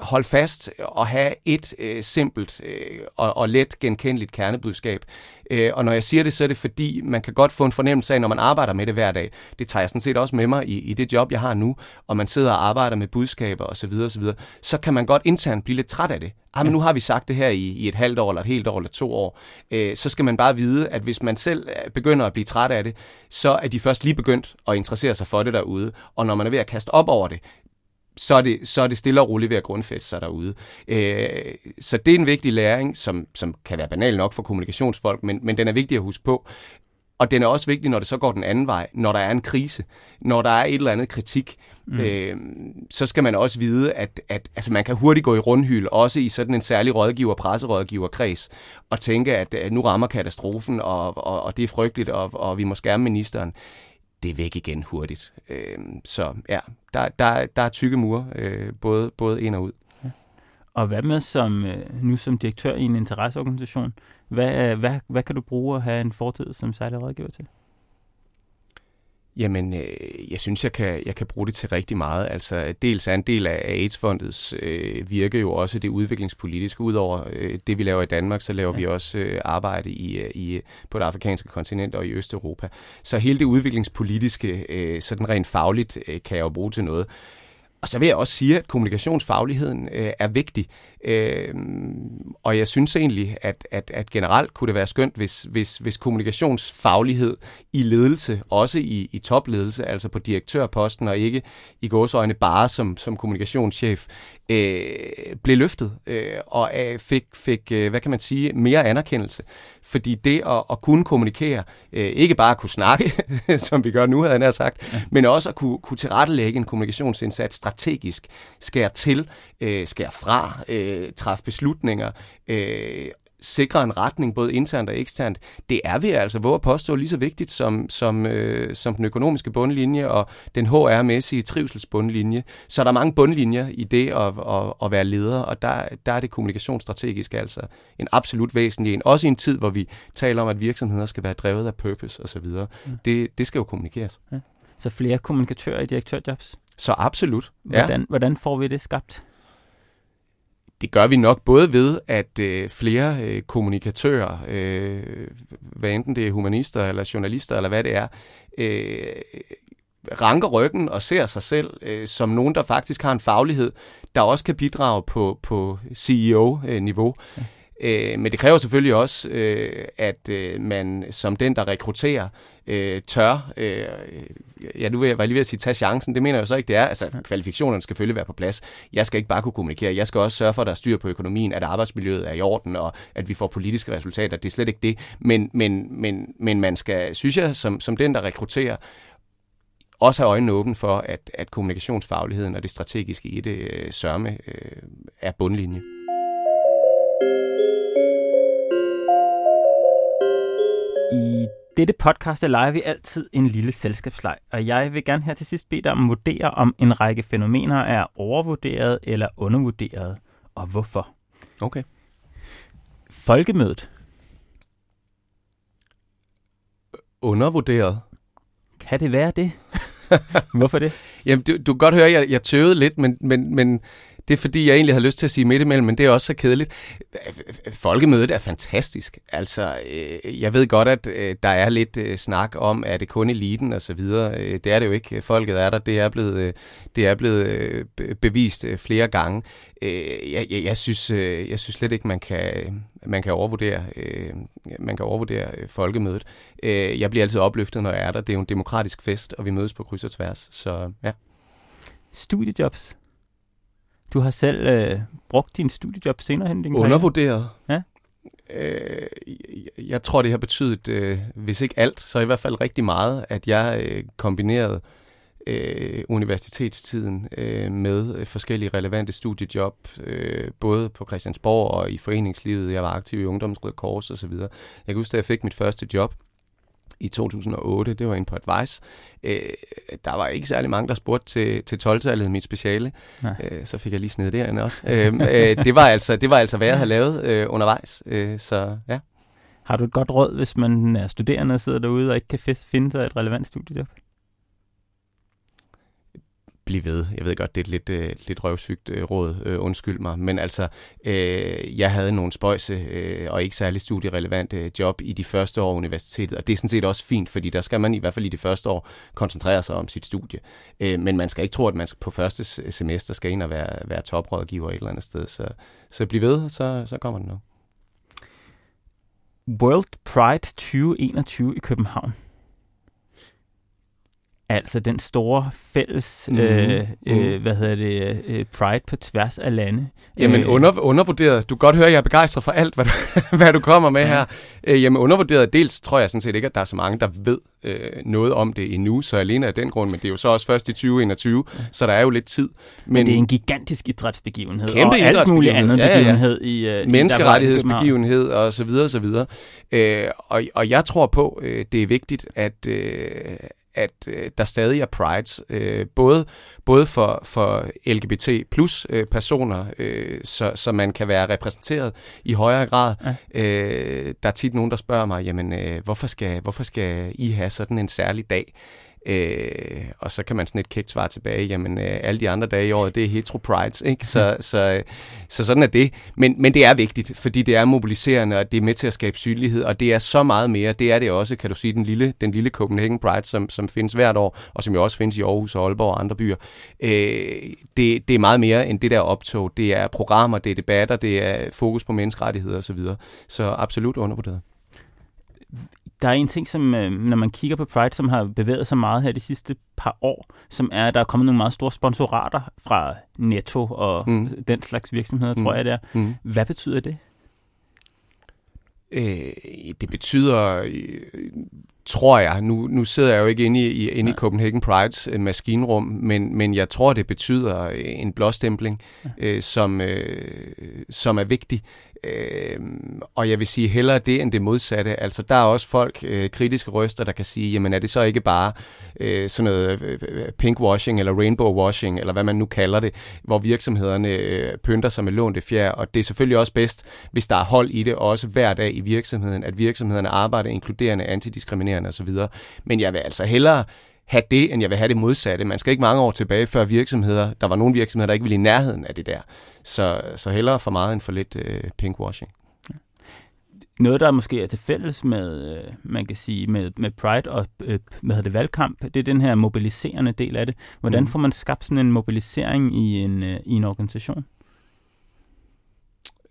hold fast og have et øh, simpelt øh, og, og let genkendeligt kernebudskab. Øh, og når jeg siger det, så er det fordi, man kan godt få en fornemmelse af, når man arbejder med det hver dag. Det tager jeg sådan set også med mig i, i det job, jeg har nu, og man sidder og arbejder med budskaber osv. osv. Så kan man godt internt blive lidt træt af det. Ah, men nu har vi sagt det her i, i et halvt år, eller et helt år, eller to år. Øh, så skal man bare vide, at hvis man selv øh, begynder at blive træt af det, så er de først lige begyndt at interessere sig for det derude. Og når man er ved at kaste op over det, så er det, så er det stille og roligt ved at grundfæste sig derude. Øh, så det er en vigtig læring, som, som kan være banal nok for kommunikationsfolk, men, men den er vigtig at huske på. Og den er også vigtig, når det så går den anden vej, når der er en krise, når der er et eller andet kritik, mm. øh, så skal man også vide, at, at altså man kan hurtigt gå i rundhyl, også i sådan en særlig rådgiver, presserådgiverkreds, og tænke, at, at nu rammer katastrofen, og, og, og det er frygteligt, og, og vi må skærme ministeren det er væk igen hurtigt. Øh, så ja, der, der, der er tykke mure, øh, både, både ind og ud. Ja. Og hvad med som, øh, nu som direktør i en interesseorganisation, hvad, øh, hvad, hvad kan du bruge at have en fortid som særlig rådgiver til? Jamen, øh, jeg synes, jeg kan, jeg kan bruge det til rigtig meget. Altså, dels er en del af AIDS-fondets øh, virke jo også det udviklingspolitiske. Udover øh, det, vi laver i Danmark, så laver ja. vi også øh, arbejde i, øh, i, på det afrikanske kontinent og i Østeuropa. Så hele det udviklingspolitiske, øh, sådan rent fagligt, øh, kan jeg jo bruge til noget. Og så vil jeg også sige, at kommunikationsfagligheden øh, er vigtig. Øh, og jeg synes egentlig, at, at, at generelt kunne det være skønt, hvis, hvis, hvis kommunikationsfaglighed i ledelse, også i, i topledelse, altså på direktørposten, og ikke i gåsøjne bare som, som kommunikationschef, øh, blev løftet øh, og øh, fik, fik øh, hvad kan man sige, mere anerkendelse. Fordi det at, at kunne kommunikere, øh, ikke bare at kunne snakke, som vi gør nu, havde jeg sagt, ja. men også at kunne, kunne tilrettelægge en kommunikationsindsats strategisk, skære til, øh, skære fra, øh, træffe beslutninger, øh, sikre en retning, både internt og eksternt, det er vi altså, hvor at påstå, lige så vigtigt som, som, øh, som den økonomiske bundlinje og den HR-mæssige trivselsbundlinje. Så er der mange bundlinjer i det at, at, at være leder, og der, der er det kommunikationsstrategisk altså en absolut væsentlig en. Også i en tid, hvor vi taler om, at virksomheder skal være drevet af purpose osv. Mm. Det, det skal jo kommunikeres. Ja. Så flere kommunikatører i direktørjobs? Så absolut. Hvordan, ja. hvordan får vi det skabt? Det gør vi nok både ved, at øh, flere øh, kommunikatører, øh, hvad enten det er humanister eller journalister eller hvad det er, øh, ranker ryggen og ser sig selv øh, som nogen, der faktisk har en faglighed, der også kan bidrage på, på CEO-niveau. Øh, ja. Øh, men det kræver selvfølgelig også, øh, at øh, man som den, der rekrutterer, øh, tør, øh, ja nu vil jeg lige ved at sige, tage chancen, det mener jeg så ikke, det er. Altså kvalifikationerne skal selvfølgelig være på plads. Jeg skal ikke bare kunne kommunikere, jeg skal også sørge for, at der er styr på økonomien, at arbejdsmiljøet er i orden, og at vi får politiske resultater. Det er slet ikke det. Men, men, men, men man skal, synes jeg, som, som den, der rekrutterer, også have øjnene åbne for, at, at kommunikationsfagligheden og det strategiske i det øh, sørme øh, er bundlinje. I dette podcast er leger vi altid en lille selskabsleg, og jeg vil gerne her til sidst bede dig om at vurdere, om en række fænomener er overvurderet eller undervurderet, og hvorfor. Okay. Folkemødet. Undervurderet. Kan det være det? Hvorfor det? Jamen, du, du kan godt høre, at jeg, jeg tøvede lidt, men, men, men det er fordi, jeg egentlig har lyst til at sige midt imellem, men det er også så kedeligt. Folkemødet er fantastisk. Altså, øh, jeg ved godt, at øh, der er lidt øh, snak om, at det kun eliten og så videre. Det er det jo ikke. Folket er der. Det er blevet, det er blevet bevist flere gange. Jeg, jeg, jeg, synes, jeg synes slet ikke, man kan, man kan overvurdere, man kan overvurdere folkemødet. Jeg bliver altid opløftet, når jeg er der. Det er jo en demokratisk fest, og vi mødes på kryds og tværs. Så ja. Studiejobs. Du har selv øh, brugt din studiejob senere hen din Undervurderet. Ja. Øh, jeg tror, det har betydet, øh, hvis ikke alt, så i hvert fald rigtig meget, at jeg øh, kombinerede øh, universitetstiden øh, med øh, forskellige relevante studiejob, øh, både på Christiansborg og i foreningslivet. Jeg var aktiv i Ungdomsrød Kors osv. Jeg kan huske, da jeg fik mit første job, i 2008, det var inde på Advice. Øh, der var ikke særlig mange, der spurgte til, til 12-tallet, mit speciale. Øh, så fik jeg lige sned derinde også. øh, øh, det, var altså, det var altså, hvad jeg havde lavet øh, undervejs. Øh, så ja. Har du et godt råd, hvis man er studerende og sidder derude og ikke kan finde sig et relevant studiejob? Blive ved. Jeg ved godt, det er et lidt, øh, lidt røvsygt øh, råd, øh, undskyld mig. Men altså, øh, jeg havde nogle spøjse øh, og ikke særlig studierelevante øh, job i de første år universitetet, og det er sådan set også fint, fordi der skal man i hvert fald i de første år koncentrere sig om sit studie. Øh, men man skal ikke tro, at man på første semester skal ind og være, være toprådgiver et eller andet sted. Så, så bliv ved, så, så kommer det nok. World Pride 2021 i København altså den store fælles, mm. øh, øh, mm. hvad hedder det, øh, pride på tværs af lande. Jamen øh, under, undervurderet. Du kan godt høre, at jeg er begejstret for alt, hvad du, hvad du kommer med ja. her. Øh, jamen undervurderet, dels tror jeg sådan set ikke, at der er så mange, der ved øh, noget om det endnu, så alene af den grund, men det er jo så også først i 2021, ja. så der er jo lidt tid. Men, men det er en gigantisk idrætsbegivenhed, kæmpe og alt muligt andet ja, ja, ja. begivenhed. I, uh, Menneskerettighedsbegivenhed og så videre og så videre. Øh, og, og jeg tror på, øh, det er vigtigt, at, øh, at øh, der stadig er prides, øh, både, både for, for LGBT plus øh, personer, øh, så, så man kan være repræsenteret i højere grad. Ja. Øh, der er tit nogen, der spørger mig, jamen øh, hvorfor, skal, hvorfor skal I have sådan en særlig dag? Øh, og så kan man sådan et kægt svar tilbage, jamen øh, alle de andre dage i året, det er hetero prides, ikke? Så, så, så sådan er det. Men, men det er vigtigt, fordi det er mobiliserende, og det er med til at skabe synlighed, og det er så meget mere. Det er det også, kan du sige, den lille, den lille Copenhagen Pride, som, som findes hvert år, og som jo også findes i Aarhus og Aalborg og andre byer. Øh, det, det er meget mere end det der optog. Det er programmer, det er debatter, det er fokus på menneskerettigheder osv. Så, så absolut undervurderet der er en ting, som øh, når man kigger på Pride, som har bevæget sig meget her de sidste par år, som er, at der er kommet nogle meget store sponsorater fra Netto og mm. den slags virksomheder, mm. tror jeg det er. Mm. Hvad betyder det? Øh, det betyder, øh, tror jeg, nu, nu sidder jeg jo ikke inde i, inde i Copenhagen Prides øh, maskinrum, men, men jeg tror, det betyder en blåstempling, ja. øh, som, øh, som er vigtig. Øh, og jeg vil sige hellere det end det modsatte. Altså der er også folk, øh, kritiske røster, der kan sige, jamen er det så ikke bare øh, sådan noget øh, øh, øh, pinkwashing eller rainbow washing, eller hvad man nu kalder det, hvor virksomhederne øh, pynter sig med lånte fjer. Og det er selvfølgelig også bedst, hvis der er hold i det, også hver dag i virksomheden, at virksomhederne arbejder inkluderende, antidiskriminerende osv. Men jeg vil altså hellere have det, end jeg vil have det modsatte. Man skal ikke mange år tilbage, før virksomheder, der var nogle virksomheder, der ikke ville i nærheden af det der. Så, så hellere for meget end for lidt øh, pinkwashing. Noget, der måske er til fælles med, øh, man kan sige, med, med Pride og øh, med det valgkamp, det er den her mobiliserende del af det. Hvordan mm. får man skabt sådan en mobilisering i en, øh, i en organisation?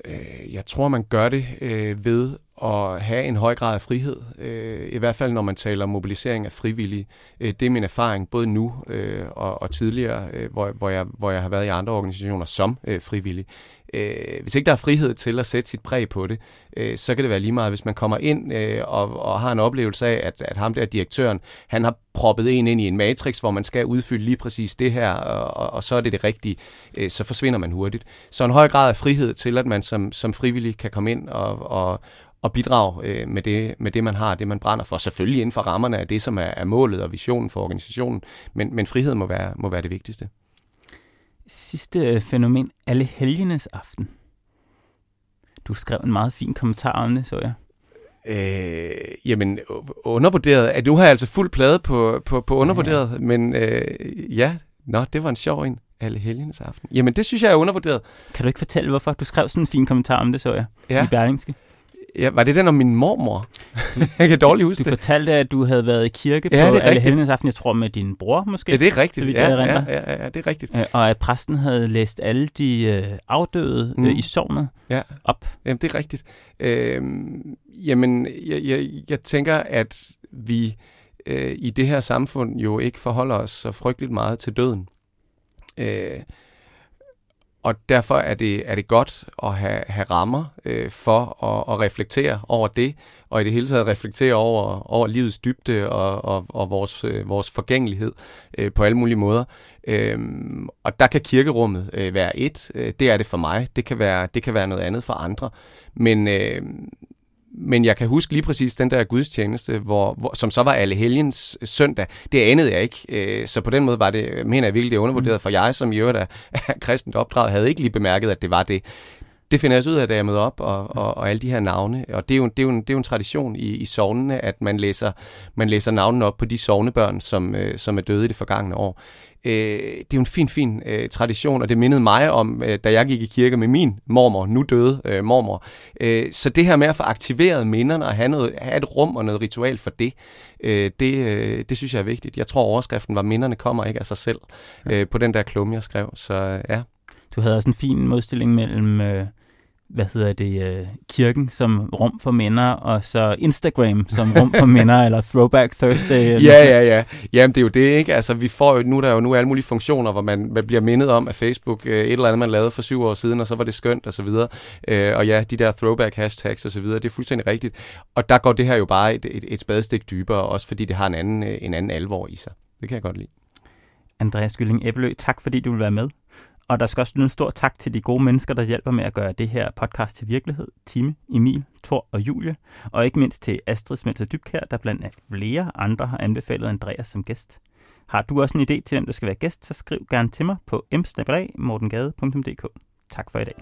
Øh, jeg tror, man gør det øh, ved at have en høj grad af frihed. Øh, I hvert fald, når man taler mobilisering af frivillige. Øh, det er min erfaring, både nu øh, og, og tidligere, øh, hvor, hvor, jeg, hvor jeg har været i andre organisationer som øh, frivillig. Øh, hvis ikke der er frihed til at sætte sit præg på det, øh, så kan det være lige meget, hvis man kommer ind øh, og, og har en oplevelse af, at, at ham der direktøren, han har proppet en ind i en matrix, hvor man skal udfylde lige præcis det her, og, og så er det det rigtige, øh, så forsvinder man hurtigt. Så en høj grad af frihed til, at man som, som frivillig kan komme ind og, og, og bidrage øh, med, det, med det, man har, det man brænder for. Selvfølgelig inden for rammerne af det, som er, er målet og visionen for organisationen, men, men frihed må være, må være det vigtigste. Sidste fænomen, alle helgenes aften. Du skrev en meget fin kommentar om det, så jeg. Øh, jamen, undervurderet. Nu har jeg altså fuld plade på, på, på undervurderet, ja, men øh, ja, nå, det var en sjov en. Alle helgens aften. Jamen, det synes jeg er undervurderet. Kan du ikke fortælle, hvorfor du skrev sådan en fin kommentar om det, så jeg, ja. i Berlingske? Ja, var det den om min mormor? jeg kan dårligt huske Du fortalte, at du havde været i kirke ja, på alle helgens aften, jeg tror med din bror måske. Ja, det er rigtigt. Ja, ja, ja, ja, ja, det er rigtigt. Og at præsten havde læst alle de øh, afdøde mm. øh, i sovnet ja. op. Jamen, det er rigtigt. Øhm, jamen, jeg, jeg, jeg tænker, at vi øh, i det her samfund jo ikke forholder os så frygteligt meget til døden. Øh, og derfor er det, er det godt at have, have rammer øh, for at, at reflektere over det, og i det hele taget reflektere over, over livets dybde og, og, og vores, øh, vores forgængelighed øh, på alle mulige måder. Øh, og der kan kirkerummet øh, være et. Øh, det er det for mig. Det kan være, det kan være noget andet for andre. Men, øh, men jeg kan huske lige præcis den der gudstjeneste, hvor, hvor, som så var alle helgens søndag. Det anede jeg ikke. Øh, så på den måde var det, mener jeg virkelig, det er undervurderet. Mm. For jeg, som i øvrigt er kristent opdraget, havde ikke lige bemærket, at det var det. Det finder jeg så ud af, da jeg møder op, og, og, og alle de her navne. Og det er jo, det er jo, en, det er jo en tradition i, i sovnene, at man læser, man læser navnene op på de sovnebørn, som, øh, som er døde i det forgangne år. Øh, det er jo en fin, fin øh, tradition, og det mindede mig om, øh, da jeg gik i kirke med min mormor, nu døde øh, mormor. Øh, så det her med at få aktiveret minderne og have, noget, have et rum og noget ritual for det, øh, det, øh, det synes jeg er vigtigt. Jeg tror, overskriften var, minderne kommer ikke af sig selv, øh, på den der klumme, jeg skrev. Så ja. Du havde også en fin modstilling mellem... Øh hvad hedder det, øh, kirken som rum for minder, og så Instagram som rum for minder, eller Throwback Thursday. Eller ja, ja, ja. Jamen, det er jo det, ikke? Altså, vi får jo, nu der er jo nu alle mulige funktioner, hvor man, man bliver mindet om, at Facebook øh, et eller andet, man lavede for syv år siden, og så var det skønt, og så videre. Øh, og ja, de der throwback hashtags og så videre, det er fuldstændig rigtigt. Og der går det her jo bare et, et, et spadestik dybere, også fordi det har en anden, øh, en anden alvor i sig. Det kan jeg godt lide. Andreas Gylling Æbelø, tak fordi du vil være med. Og der skal også lyde en stor tak til de gode mennesker, der hjælper med at gøre det her podcast til virkelighed. Time, Emil, Thor og Julie. Og ikke mindst til Astrid Smelter Dybkær, der blandt flere andre har anbefalet Andreas som gæst. Har du også en idé til, hvem der skal være gæst, så skriv gerne til mig på msnablag.mortengade.dk. Tak for i dag.